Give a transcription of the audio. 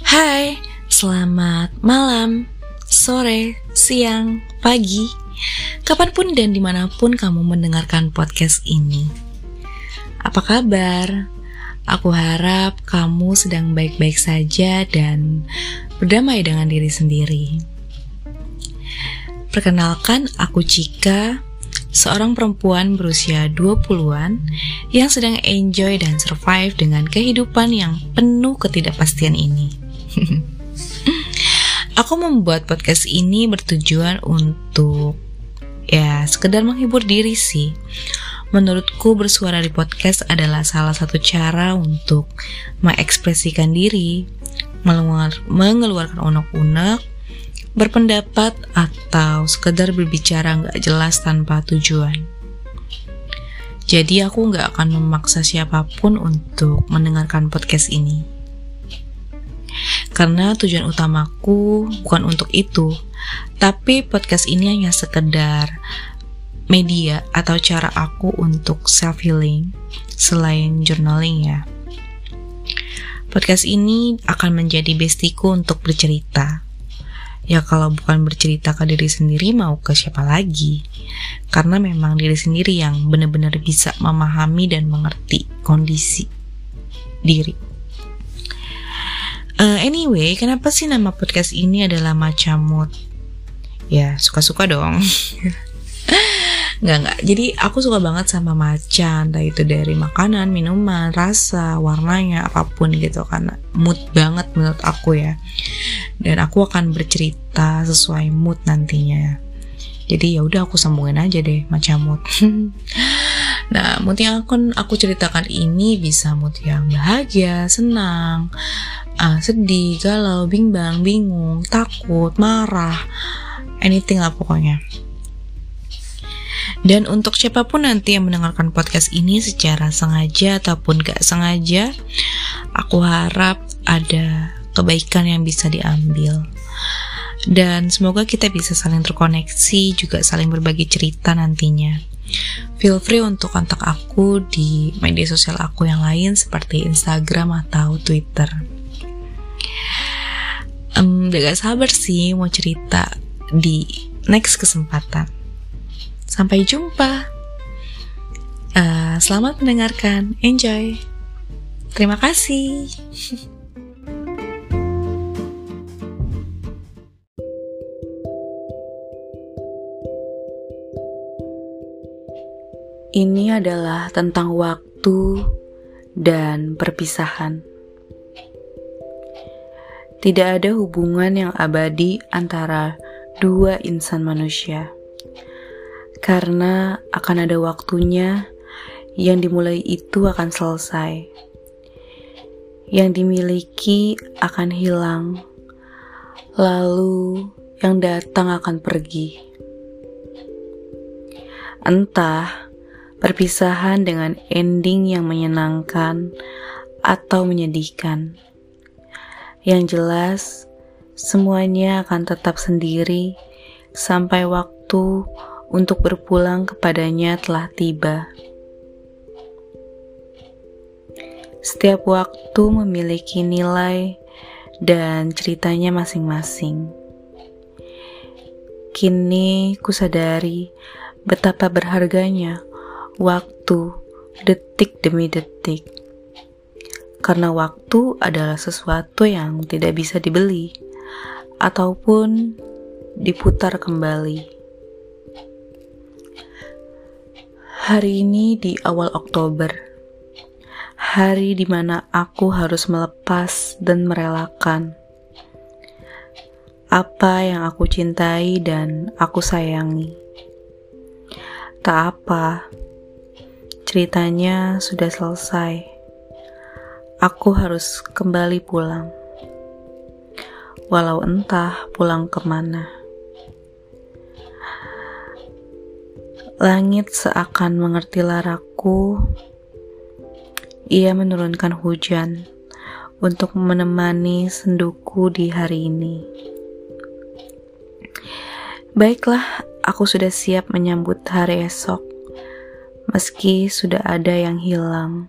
Hai, selamat malam, sore, siang, pagi, kapan pun dan di mana pun kamu mendengarkan podcast ini. Apa kabar? Aku harap kamu sedang baik-baik saja dan berdamai dengan diri sendiri. Perkenalkan, aku Cika, seorang perempuan berusia 20-an yang sedang enjoy dan survive dengan kehidupan yang penuh ketidakpastian ini. aku membuat podcast ini bertujuan untuk ya sekedar menghibur diri sih. Menurutku bersuara di podcast adalah salah satu cara untuk mengekspresikan diri, mengeluarkan unek-unek, berpendapat atau sekedar berbicara nggak jelas tanpa tujuan. Jadi aku nggak akan memaksa siapa pun untuk mendengarkan podcast ini. Karena tujuan utamaku bukan untuk itu, tapi podcast ini hanya sekedar media atau cara aku untuk self healing selain journaling ya. Podcast ini akan menjadi bestiku untuk bercerita Ya kalau bukan bercerita ke diri sendiri mau ke siapa lagi? Karena memang diri sendiri yang benar-benar bisa memahami dan mengerti kondisi diri. Uh, anyway, kenapa sih nama podcast ini adalah macam mood? Ya, suka-suka dong. Nggak, nggak. Jadi aku suka banget sama macan, entah itu dari makanan, minuman, rasa, warnanya, apa pun gitu. Karena mood banget menurut aku ya. Dan aku akan bercerita sesuai mood nantinya. Jadi ya udah aku sambungin aja deh macam mood. nah, mood yang akan aku ceritakan ini bisa mood yang bahagia, senang, uh, sedih, galau, bimbang, bingung, takut, marah, anything lah pokoknya. Dan untuk siapa pun nanti yang mendengarkan podcast ini secara sengaja ataupun gak sengaja, aku harap ada kebaikan yang bisa diambil. Dan semoga kita bisa saling terkoneksi, juga saling berbagi cerita nantinya. Feel free untuk kontak aku di media sosial aku yang lain seperti Instagram atau Twitter. Um, gak sabar sih mau cerita di next kesempatan. Sampai jumpa. Uh, selamat mendengarkan. Enjoy. Terima kasih. Ini adalah tentang waktu dan perpisahan. Tidak ada hubungan yang abadi antara dua insan manusia karena akan ada waktunya yang dimulai itu akan selesai. Yang dimiliki akan hilang, lalu yang datang akan pergi. Entah perpisahan dengan ending yang menyenangkan atau menyedihkan. Yang jelas, semuanya akan tetap sendiri sampai waktu untuk berpulang kepadanya telah tiba. Setiap waktu memiliki nilai dan ceritanya masing-masing. Kini kusadari betapa berharganya waktu detik demi detik. Karena waktu adalah sesuatu yang tidak bisa dibeli ataupun diputar kembali. Hari ini di awal Oktober, hari di mana aku harus melepas dan merelakan apa yang aku cintai dan aku sayangi. Tak apa, ceritanya sudah selesai. Aku harus kembali pulang, walau entah pulang ke mana. Langit seakan mengerti laraku. Ia menurunkan hujan untuk menemani senduku di hari ini. Baiklah, aku sudah siap menyambut hari esok, meski sudah ada yang hilang.